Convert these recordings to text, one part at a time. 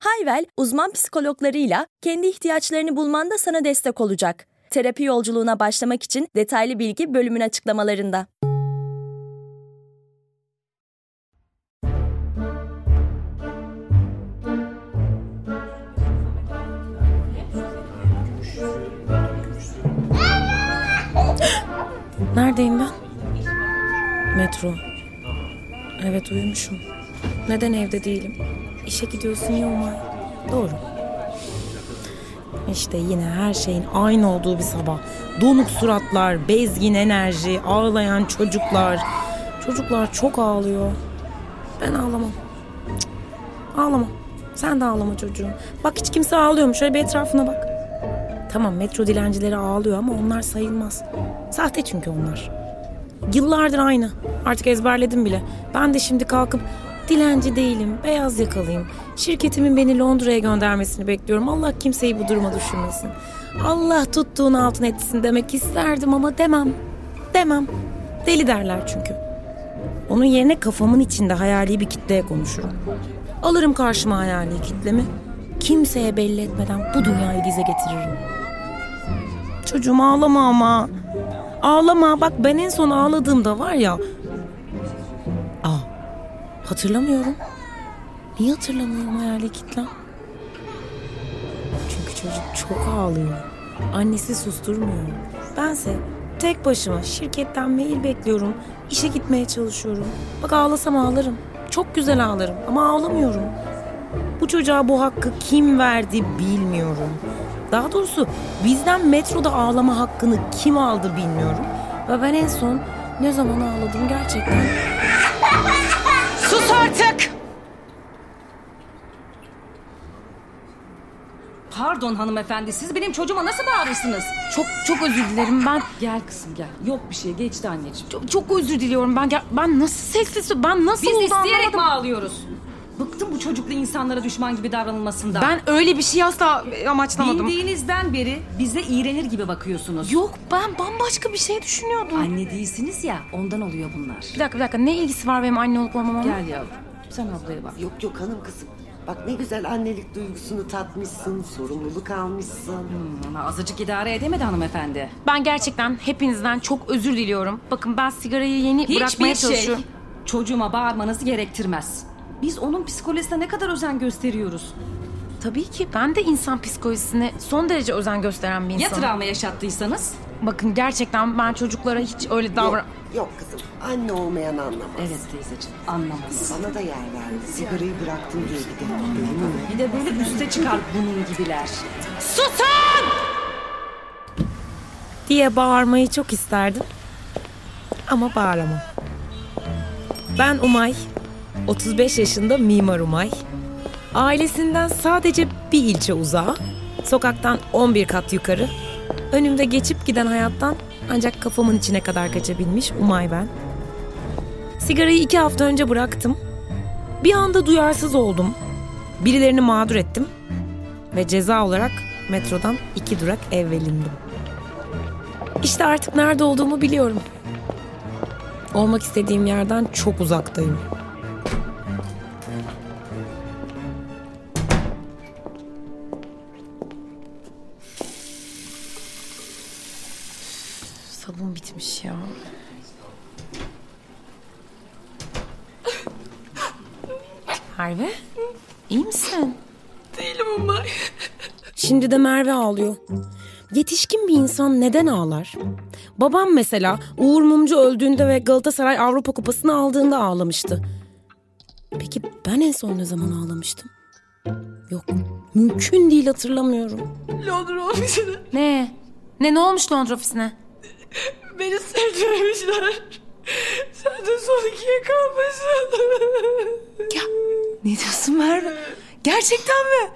Hayvel, uzman psikologlarıyla kendi ihtiyaçlarını bulmanda sana destek olacak. Terapi yolculuğuna başlamak için detaylı bilgi bölümün açıklamalarında. Neredeyim ben? Metro. Evet uyumuşum. Neden evde değilim? İşe gidiyorsun ya Umay. Doğru. İşte yine her şeyin aynı olduğu bir sabah. Donuk suratlar, bezgin enerji, ağlayan çocuklar. Çocuklar çok ağlıyor. Ben ağlamam. Cık, Ağlamam. Sen de ağlama çocuğum. Bak hiç kimse ağlıyor mu? Şöyle bir etrafına bak. Tamam metro dilencileri ağlıyor ama onlar sayılmaz. Sahte çünkü onlar. Yıllardır aynı. Artık ezberledim bile. Ben de şimdi kalkıp dilenci değilim, beyaz yakalıyım. Şirketimin beni Londra'ya göndermesini bekliyorum. Allah kimseyi bu duruma düşürmesin. Allah tuttuğun altın etsin demek isterdim ama demem. Demem. Deli derler çünkü. Onun yerine kafamın içinde hayali bir kitleye konuşurum. Alırım karşıma hayali kitlemi. Kimseye belli etmeden bu dünyayı dize getiririm. Çocuğum ağlama ama. Ağlama. Bak ben en son ağladığımda var ya. Hatırlamıyorum. Niye hatırlamıyorum hayali kitlem? Çünkü çocuk çok ağlıyor. Annesi susturmuyor. Bense tek başıma şirketten mail bekliyorum. İşe gitmeye çalışıyorum. Bak ağlasam ağlarım. Çok güzel ağlarım ama ağlamıyorum. Bu çocuğa bu hakkı kim verdi bilmiyorum. Daha doğrusu bizden metroda ağlama hakkını kim aldı bilmiyorum. Ve ben en son ne zaman ağladım gerçekten. Sus artık! Pardon hanımefendi siz benim çocuğuma nasıl bağırırsınız? Çok çok özür dilerim ben. Gel kızım gel. Yok bir şey geçti anneciğim. Çok, çok özür diliyorum ben. ger- Ben nasıl sessiz ben nasıl Biz oldu isteyerek mi ağlıyoruz? Bıktım bu çocuklu insanlara düşman gibi davranılmasından. Ben öyle bir şey asla amaçlamadım. Bindiğinizden beri bize iğrenir gibi bakıyorsunuz. Yok ben bambaşka bir şey düşünüyordum. Anne değilsiniz ya ondan oluyor bunlar. Bir dakika bir dakika ne ilgisi var benim anne olup olmamamla? Gel yavrum. Sen ablaya bak. Yok yok hanım kızım. Bak ne güzel annelik duygusunu tatmışsın, sorumluluk almışsın. Ama azıcık idare edemedi hanımefendi. Ben gerçekten hepinizden çok özür diliyorum. Bakın ben sigarayı yeni bırakmaya Hiçbir şey çalışıyorum. çocuğuma bağırmanızı gerektirmez. Biz onun psikolojisine ne kadar özen gösteriyoruz. Tabii ki ben de insan psikolojisine son derece özen gösteren bir Ya insanım. travma yaşattıysanız? Bakın gerçekten ben çocuklara hiç öyle davran... Yok, yok kızım. Anne olmayan anlamaz. Evet teyzeciğim anlamaz. Bana da yer verdi. Sigarayı bıraktım diye bir de. Bir de böyle üste çıkar bunun gibiler. diye bağırmayı çok isterdim. Ama bağıramam. Ben Umay. 35 yaşında mimar Umay. Ailesinden sadece bir ilçe uzağa. Sokaktan 11 kat yukarı. Önümde geçip giden hayattan ancak kafamın içine kadar kaçabilmiş Umay ben. Sigarayı iki hafta önce bıraktım. Bir anda duyarsız oldum. Birilerini mağdur ettim. Ve ceza olarak metrodan iki durak evvel indim. İşte artık nerede olduğumu biliyorum. Olmak istediğim yerden çok uzaktayım. Merve ağlıyor. Yetişkin bir insan neden ağlar? Babam mesela Uğur Mumcu öldüğünde ve Galatasaray Avrupa Kupası'nı aldığında ağlamıştı. Peki ben en son ne zaman ağlamıştım? Yok, mümkün değil hatırlamıyorum. Londra ofisine Ne? Ne ne olmuş Londra ofisine? beni sevdirmişler. Sen de son ikiye kalmışsın. Ne diyorsun Merve? Gerçekten mi?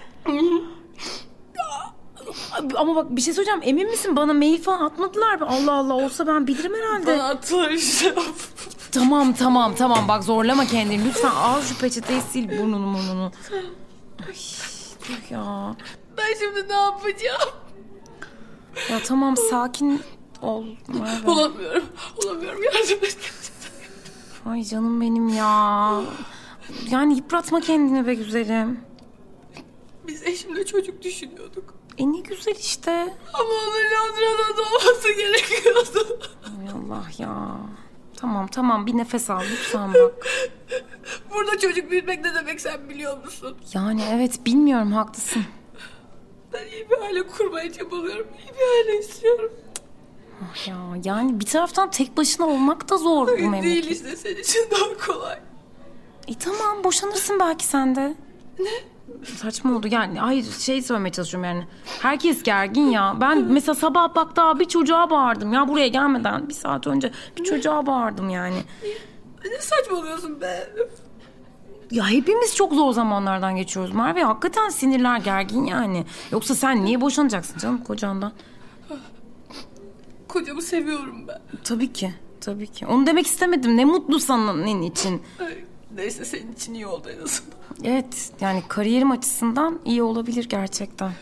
Ama bak bir şey söyleyeceğim. Emin misin bana mail falan atmadılar mı? Allah Allah olsa ben bilirim herhalde. Bana attılar işte. Tamam tamam tamam bak zorlama kendini. Lütfen al şu peçeteyi sil burnunu burnunu. Ay, dur ya. Ben şimdi ne yapacağım? Ya tamam sakin ol. Merve. Olamıyorum. Olamıyorum. Yardım et. Ay canım benim ya. Yani yıpratma kendini be güzelim. Biz eşimle çocuk düşünüyorduk. E ne güzel işte. Ama onun Londra'da doğması gerekiyordu. Ay Allah ya. Tamam tamam bir nefes al lütfen bak. Burada çocuk büyütmek ne demek sen biliyor musun? Yani evet bilmiyorum haklısın. Ben iyi bir aile kurmaya çabalıyorum. İyi bir aile istiyorum. Ah ya yani bir taraftan tek başına olmak da zor bu Değil memleket. işte senin için daha kolay. E tamam boşanırsın belki sen de. Ne? Saçma oldu yani. Hayır şey söylemeye çalışıyorum yani. Herkes gergin ya. Ben mesela sabah bak daha bir çocuğa bağırdım ya buraya gelmeden. Bir saat önce bir çocuğa bağırdım yani. Ne saçmalıyorsun be? Ya hepimiz çok zor zamanlardan geçiyoruz Merve. Hakikaten sinirler gergin yani. Yoksa sen niye boşanacaksın canım kocandan? Kocamı seviyorum ben. Tabii ki. Tabii ki. Onu demek istemedim. Ne mutlu senin için. Ay, Neyse senin için iyi oldu en azından. Evet yani kariyerim açısından iyi olabilir gerçekten.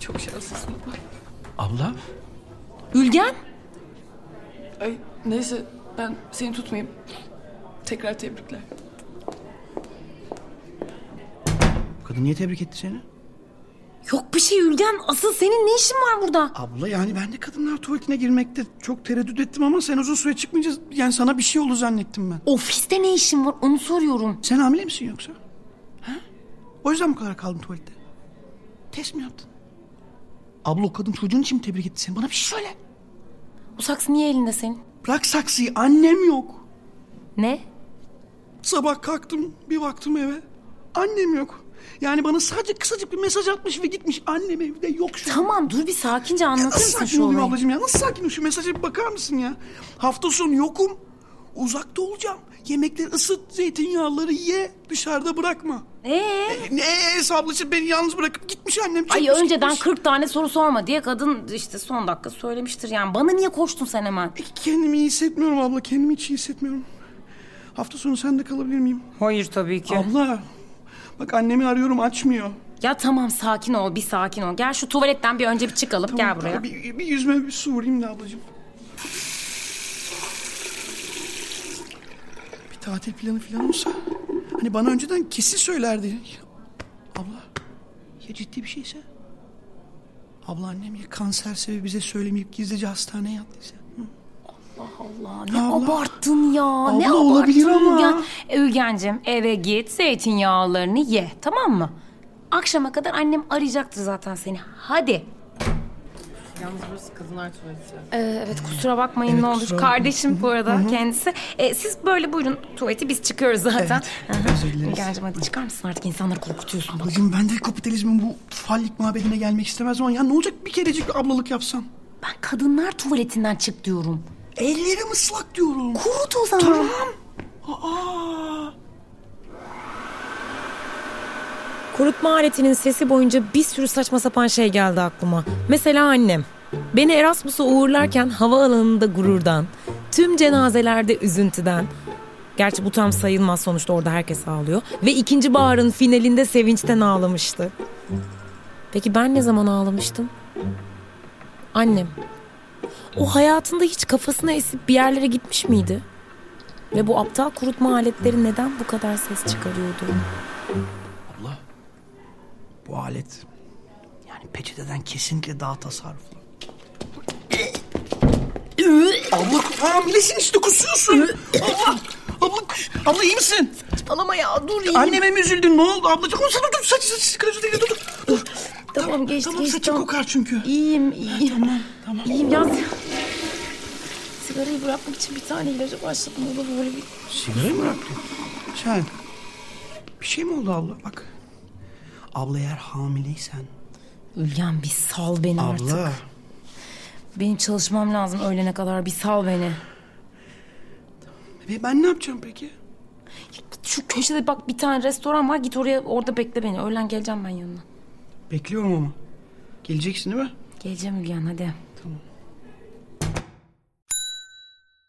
Çok şanslısın. Abla? Ülgen? Ay neyse ben seni tutmayayım. Tekrar tebrikler. Kadın niye tebrik etti seni? Yok bir şey Ülgen. Asıl senin ne işin var burada? Abla yani ben de kadınlar tuvaletine girmekte çok tereddüt ettim ama sen uzun süre çıkmayınca yani sana bir şey oldu zannettim ben. Ofiste ne işin var onu soruyorum. Sen hamile misin yoksa? Ha? O yüzden bu kadar kaldın tuvalette. Test mi yaptın? Abla o kadın çocuğun için mi tebrik etti seni? Bana bir şey söyle. Bu saksı niye elinde senin? Bırak saksıyı annem yok. Ne? Sabah kalktım bir baktım eve. Annem yok. Yani bana sadece kısacık bir mesaj atmış ve gitmiş. Annem evde yok şu an. Tamam dur bir sakince anlatır Nasıl mısın sakin şu olayım olayı? ablacığım ya? Nasıl sakin şu mesaja bir bakar mısın ya? Hafta sonu yokum. Uzakta olacağım. Yemekleri ısıt, zeytinyağları ye, dışarıda bırakma. Ee? Ne ablacığım beni yalnız bırakıp gitmiş annem. Ay çekmiş önceden gitmiş. 40 tane soru sorma diye kadın işte son dakika söylemiştir yani. Bana niye koştun sen hemen? E, Kendimi iyi hissetmiyorum abla, kendimi hiç iyi hissetmiyorum. Hafta sonu sende kalabilir miyim? Hayır tabii ki. Abla, bak annemi arıyorum açmıyor. Ya tamam sakin ol bir sakin ol. Gel şu tuvaletten bir önce bir çıkalım gel buraya. Bir, bir yüzme bir su vurayım da ablacığım. Bir tatil planı falan olsa. Hani bana önceden kesin söylerdi. Abla ya ciddi bir şeyse? Abla annem ya kanserse ve bize söylemeyip gizlice hastaneye yattıysa? Allah ne Abla. abarttın ya. ne Abla, olabilir abarttın ama. Ülgen. Ülgencim eve git zeytinyağlarını ye tamam mı? Akşama kadar annem arayacaktır zaten seni. Hadi. Yalnız burası kadınlar tuvaleti. Ee, evet kusura bakmayın Evet, ne olur. kusura. Kardeşim bu arada kendisi. Ee, siz böyle buyurun tuvaleti biz çıkıyoruz zaten. Evet, özür dileriz. Hadi çıkar mısın artık insanları korkutuyorsun. Ablacığım ben de kapitalizmin bu fallik muhabbetine gelmek istemez ama ya ne olacak bir kerecik bir ablalık yapsam? Ben kadınlar tuvaletinden çık diyorum. Ellerim ıslak diyorum. Kurut o zaman. Tamam. Aa. Kurutma aletinin sesi boyunca bir sürü saçma sapan şey geldi aklıma. Mesela annem. Beni Erasmus'a uğurlarken havaalanında gururdan, tüm cenazelerde üzüntüden, gerçi bu tam sayılmaz sonuçta orada herkes ağlıyor, ve ikinci baharın finalinde sevinçten ağlamıştı. Peki ben ne zaman ağlamıştım? Annem. O hayatında hiç kafasına esip bir yerlere gitmiş miydi? Ve bu aptal kurutma aletleri neden bu kadar ses çıkarıyordu? Abla. Bu alet yani peçeteden kesinlikle daha tasarruflu. abla hamilesin işte kusuyorsun. abla, abla, abla iyi misin? Saçmalama ya dur iyiyim. Anneme mi üzüldün ne oldu ablacığım? Dur dur saç saç saç dur dur dur. dur. Tamam geçti Tamam geçti. saçı kokar çünkü. İyiyim iyiyim. Tamam tamam. İyiyim ya. Sigarayı bırakmak için bir tane ilaca başladım. O da böyle bir... Sigarayı mı bıraktın? Sen bir şey mi oldu abla bak. Abla eğer hamileysen. Ülgen bir sal beni artık. Abla. Benim çalışmam lazım öğlene kadar. Bir sal beni. Ve ben ne yapacağım peki? Git Şu köşede bak bir tane restoran var. Git oraya orada bekle beni. Öğlen geleceğim ben yanına. Bekliyorum ama. Geleceksin değil mi? Geleceğim Hülyan hadi.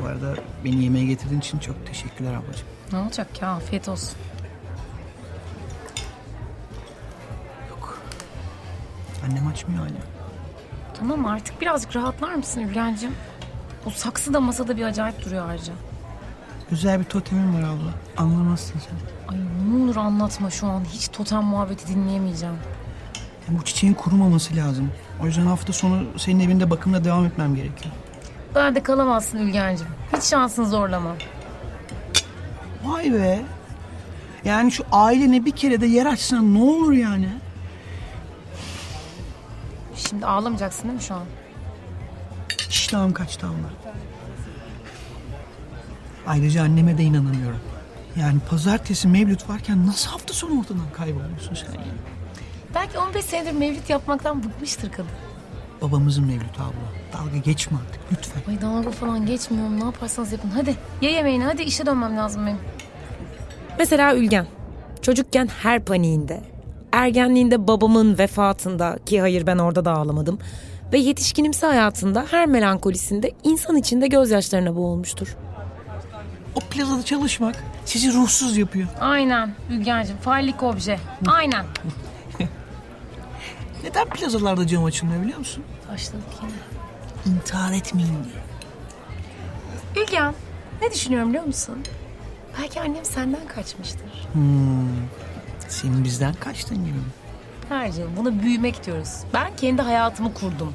Bu arada beni yemeğe getirdiğin için çok teşekkürler ablacığım. Ne olacak ya afiyet olsun. Yok. Annem açmıyor hala. Tamam artık birazcık rahatlar mısın Hülyancığım? O saksı da masada bir acayip duruyor ayrıca. Güzel bir totemim var abla. Anlamazsın sen. Ay ne olur anlatma şu an. Hiç totem muhabbeti dinleyemeyeceğim. Ya bu çiçeğin kurumaması lazım. O yüzden hafta sonu senin evinde bakımla devam etmem gerekiyor. Ben de kalamazsın Hülyancığım. Hiç şansını zorlama. Vay be. Yani şu ailene bir kere de yer açsan ne olur yani? Şimdi ağlamayacaksın değil mi şu an? İştahım kaçtı abla. Ayrıca anneme de inanamıyorum. Yani pazartesi mevlüt varken nasıl hafta sonu ortadan kayboluyorsun sen ya? Belki 15 senedir mevlüt yapmaktan bıkmıştır kadın. Babamızın mevlütü abla. Dalga geçme artık lütfen. Ay dalga falan geçmiyorum. Ne yaparsanız yapın. Hadi ye yemeğini. Hadi işe dönmem lazım benim. Mesela Ülgen. Çocukken her paniğinde. Ergenliğinde babamın vefatında ki hayır ben orada da ağlamadım. Ve yetişkinimsi hayatında her melankolisinde insan içinde gözyaşlarına boğulmuştur. O plazada çalışmak sizi ruhsuz yapıyor. Aynen Ülgen'cim fallik obje. Aynen. Neden plazalarda cam açılmıyor biliyor musun? Başladık yine. İntihar etmeyin diye. Ülgen ne düşünüyorum biliyor musun? Belki annem senden kaçmıştır. Senin bizden kaçtın gibi canım buna büyümek diyoruz. Ben kendi hayatımı kurdum.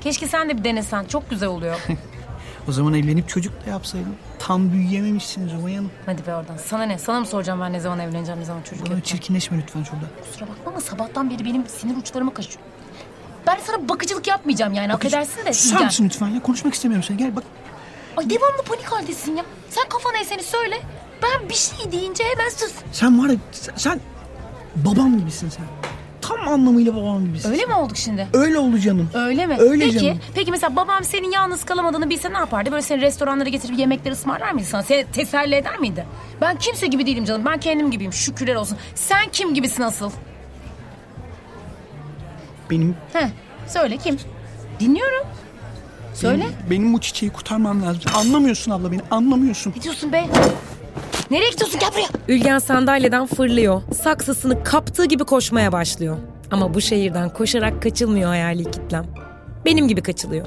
Keşke sen de bir denesen. Çok güzel oluyor. O zaman evlenip çocuk da yapsaydın. Tam büyüyememişsiniz Umay Hanım. Hadi be oradan. Sana ne? Sana mı soracağım ben ne zaman evleneceğim, ne zaman çocuk Böyle yapacağım? çirkinleşme lütfen şurada. Kusura bakma ama sabahtan beri benim sinir uçlarıma kaçıyor. Ben sana bakıcılık yapmayacağım yani affedersin de. Susar Ülgen. mısın lütfen ya? Konuşmak istemiyorum seni. Gel bak. Ay devamlı panik haldesin ya. Sen kafana eseni söyle. Ben bir şey deyince hemen sus. Sen var ya sen, sen babam gibisin sen. Tam anlamıyla babam gibisin. Öyle mi olduk şimdi? Öyle oldu canım. Öyle mi? Öyle peki, canım. peki mesela babam senin yalnız kalamadığını bilse ne yapardı? Böyle seni restoranlara getirip yemekler ısmarlar mıydı sana? Seni teselli eder miydi? Ben kimse gibi değilim canım. Ben kendim gibiyim. Şükürler olsun. Sen kim gibisin asıl? Benim, Heh, söyle kim? Dinliyorum. Söyle. benim, benim bu çiçeği kurtarmam lazım. Anlamıyorsun abla beni anlamıyorsun. Ne diyorsun be? Nereye gidiyorsun gel buraya. Ülgen sandalyeden fırlıyor. Saksısını kaptığı gibi koşmaya başlıyor. Ama bu şehirden koşarak kaçılmıyor hayali kitlem. Benim gibi kaçılıyor.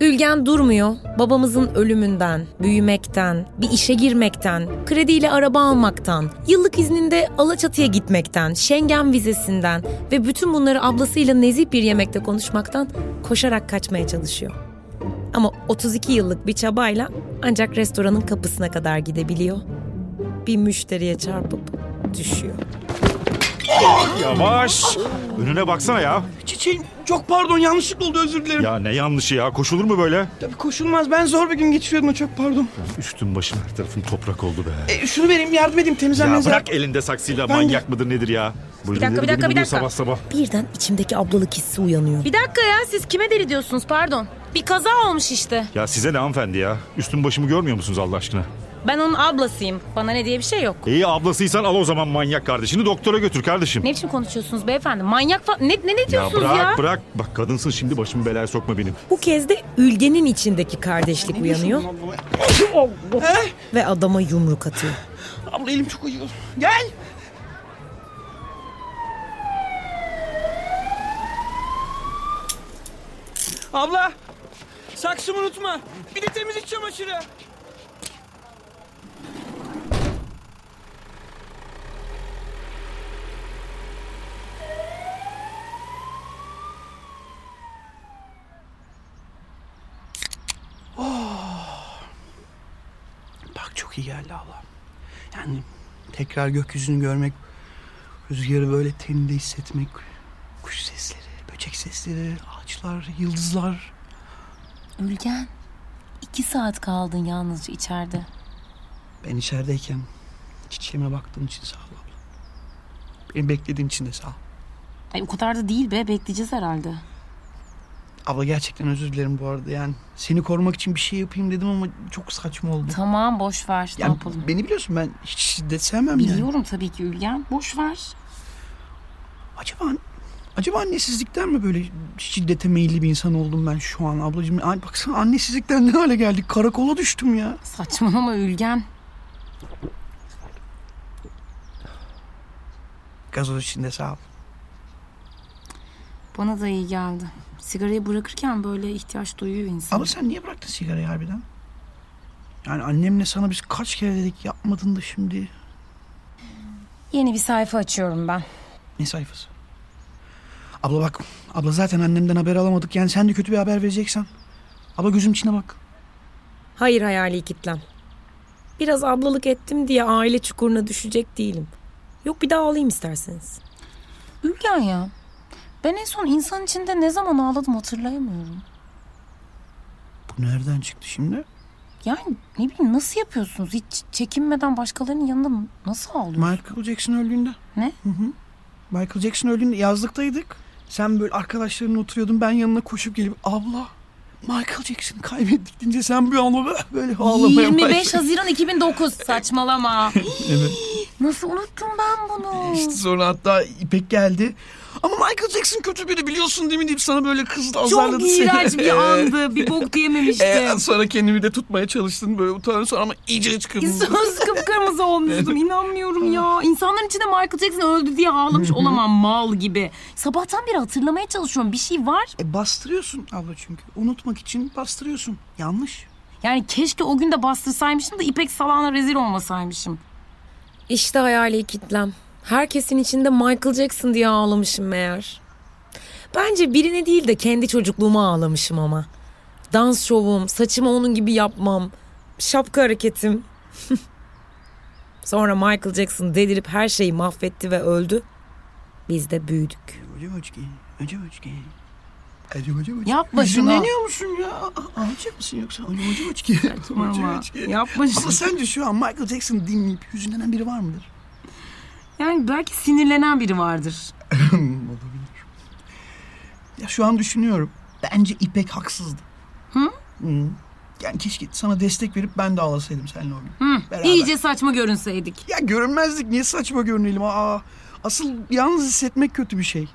Ülgen durmuyor. Babamızın ölümünden, büyümekten, bir işe girmekten, krediyle araba almaktan, yıllık izninde Alaçatı'ya gitmekten, Schengen vizesinden ve bütün bunları ablasıyla nezih bir yemekte konuşmaktan koşarak kaçmaya çalışıyor. Ama 32 yıllık bir çabayla ancak restoranın kapısına kadar gidebiliyor. Bir müşteriye çarpıp düşüyor. Yavaş. Önüne baksana ya. Çiçeğim çok pardon yanlışlıkla oldu özür dilerim. Ya ne yanlışı ya. Koşulur mu böyle? Tabii koşulmaz ben zor bir gün geçiriyordum çok pardon. Üstüm başım her tarafım toprak oldu be. E, şunu vereyim yardım edeyim Ya temizlenmenize. bırak elinde saksıyla Ben- manyak mıdır nedir ya? Bu Bir dakika, bir dakika, bir dakika. Sabah sabah. Birden içimdeki ablalık hissi uyanıyor. Bir dakika ya siz kime deli diyorsunuz pardon. Bir kaza olmuş işte. Ya size ne hanımefendi ya? Üstüm başımı görmüyor musunuz Allah aşkına? Ben onun ablasıyım. Bana ne diye bir şey yok. İyi ablasıysan al o zaman manyak kardeşini doktora götür kardeşim. Ne biçim konuşuyorsunuz beyefendi? Manyak falan... Ne, ne, ne diyorsunuz ya? bırak bırak. Bak kadınsın şimdi başımı belaya sokma benim. Bu kez de Ülge'nin içindeki kardeşlik uyanıyor eh! ve adama yumruk atıyor. Abla elim çok acıyor. Gel. Abla saksımı unutma. Bir de temizlik çamaşırı. Abla. Yani tekrar gökyüzünü görmek, rüzgarı böyle teninde hissetmek, kuş sesleri, böcek sesleri, ağaçlar, yıldızlar. Ülgen, iki saat kaldın yalnızca içeride. Ben içerideyken çiçeğime baktığın için sağ ol abla. Beni beklediğin için de sağ ol. Ay o kadar da değil be bekleyeceğiz herhalde. Abla gerçekten özür dilerim bu arada yani. Seni korumak için bir şey yapayım dedim ama çok saçma oldu. Tamam boş ver ne Yani yapalım. beni biliyorsun ben hiç şiddet sevmem yani. Biliyorum tabii ki Ülgen boş ver. Acaba acaba annesizlikten mi böyle şiddete meyilli bir insan oldum ben şu an ablacığım? Ay baksana annesizlikten ne hale geldik? Karakola düştüm ya. Saçmalama Ülgen. Gazoz için de sağ ol. Bana da iyi geldi. Sigarayı bırakırken böyle ihtiyaç duyuyor insan. Ama sen niye bıraktın sigarayı harbiden? Yani annemle sana biz kaç kere dedik yapmadın da şimdi. Yeni bir sayfa açıyorum ben. Ne sayfası? Abla bak. Abla zaten annemden haber alamadık. Yani sen de kötü bir haber vereceksen. Abla gözüm içine bak. Hayır hayali kitlem. Biraz ablalık ettim diye aile çukuruna düşecek değilim. Yok bir daha ağlayayım isterseniz. Ülgen ya. Ben en son insan içinde ne zaman ağladım hatırlayamıyorum. Bu nereden çıktı şimdi? Yani ne bileyim nasıl yapıyorsunuz? Hiç çekinmeden başkalarının yanında nasıl ağlıyorsunuz? Michael Jackson öldüğünde. Ne? Hı hı. Michael Jackson öldüğünde yazlıktaydık. Sen böyle arkadaşlarınla oturuyordun. Ben yanına koşup gelip abla Michael Jackson'ı kaybettik deyince sen bir anda böyle ağlamaya 25 başladın. Haziran 2009 saçmalama. Evet. Nasıl unuttum ben bunu? İşte sonra hatta İpek geldi. Ama Michael Jackson kötü biri biliyorsun değil mi deyip sana böyle kızdı azarladı Çok seni. iğrenç bir andı. Bir bok diyememiştim. Ee, sonra kendimi de tutmaya çalıştın böyle utandın sonra ama iyice. Söz kıpkırmızı olmuştum. İnanmıyorum ya. İnsanların içinde Michael Jackson öldü diye ağlamış olamam mal gibi. Sabahtan beri hatırlamaya çalışıyorum. Bir şey var. E bastırıyorsun abla çünkü. Unutmak için bastırıyorsun. Yanlış. Yani keşke o gün de bastırsaymışım da İpek salağına rezil olmasaymışım. İşte hayali kitlem. Herkesin içinde Michael Jackson diye ağlamışım meğer. Bence birine değil de kendi çocukluğuma ağlamışım ama. Dans şovum, saçımı onun gibi yapmam, şapka hareketim. Sonra Michael Jackson delirip her şeyi mahvetti ve öldü. Biz de büyüdük. Yapma şunu. Hüzünleniyor musun ya? Ağlayacak mısın yoksa? Hocam hocam hoçki. Saçmalama. Yapma şunu. Ama sence şu an Michael Jackson dinleyip hüzünlenen biri var mıdır? Yani belki sinirlenen biri vardır. Olabilir. Ya şu an düşünüyorum. Bence İpek haksızdı. Hı? Hı. Yani keşke sana destek verip ben de ağlasaydım seninle o gün. Hı, Beraber. iyice saçma görünseydik. Ya görünmezdik niye saçma görünelim? Aa, asıl yalnız hissetmek kötü bir şey.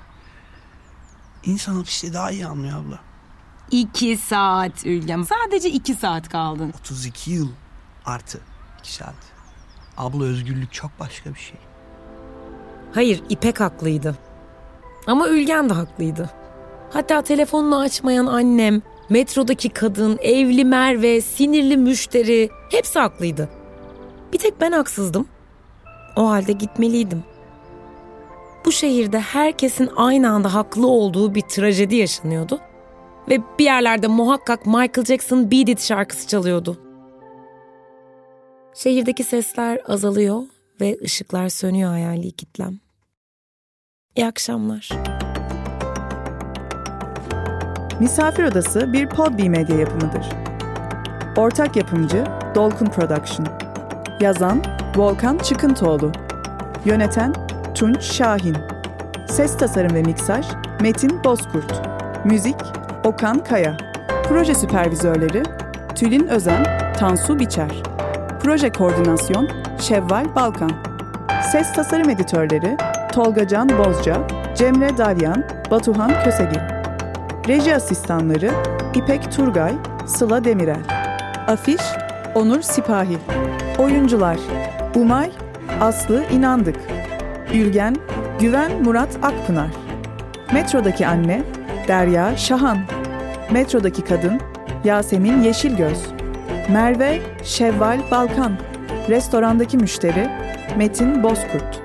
İnsan hapiste daha iyi anlıyor abla. İki saat Ülgem. Sadece iki saat kaldın. 32 yıl artı 2 saat. Abla özgürlük çok başka bir şey. Hayır, İpek haklıydı. Ama Ülgen de haklıydı. Hatta telefonunu açmayan annem, metrodaki kadın, evli Merve, sinirli müşteri hepsi haklıydı. Bir tek ben haksızdım. O halde gitmeliydim. Bu şehirde herkesin aynı anda haklı olduğu bir trajedi yaşanıyordu. Ve bir yerlerde muhakkak Michael Jackson Beat It şarkısı çalıyordu. Şehirdeki sesler azalıyor ve ışıklar sönüyor hayali kitlem. İyi akşamlar. Misafir Odası bir Podbi medya yapımıdır. Ortak yapımcı Dolkun Production. Yazan Volkan Çıkıntoğlu. Yöneten Tunç Şahin. Ses tasarım ve miksaj Metin Bozkurt. Müzik Okan Kaya. Proje süpervizörleri Tülin Özen, Tansu Biçer. Proje koordinasyon Şevval Balkan. Ses tasarım editörleri Tolga Can Bozca, Cemre Dalyan, Batuhan Kösegil. Reji asistanları İpek Turgay, Sıla Demirel. Afiş Onur Sipahi. Oyuncular Umay, Aslı İnandık. Ülgen, Güven Murat Akpınar. Metrodaki anne Derya Şahan. Metrodaki kadın Yasemin Yeşilgöz. Merve Şevval Balkan. Restorandaki müşteri Metin Bozkurt.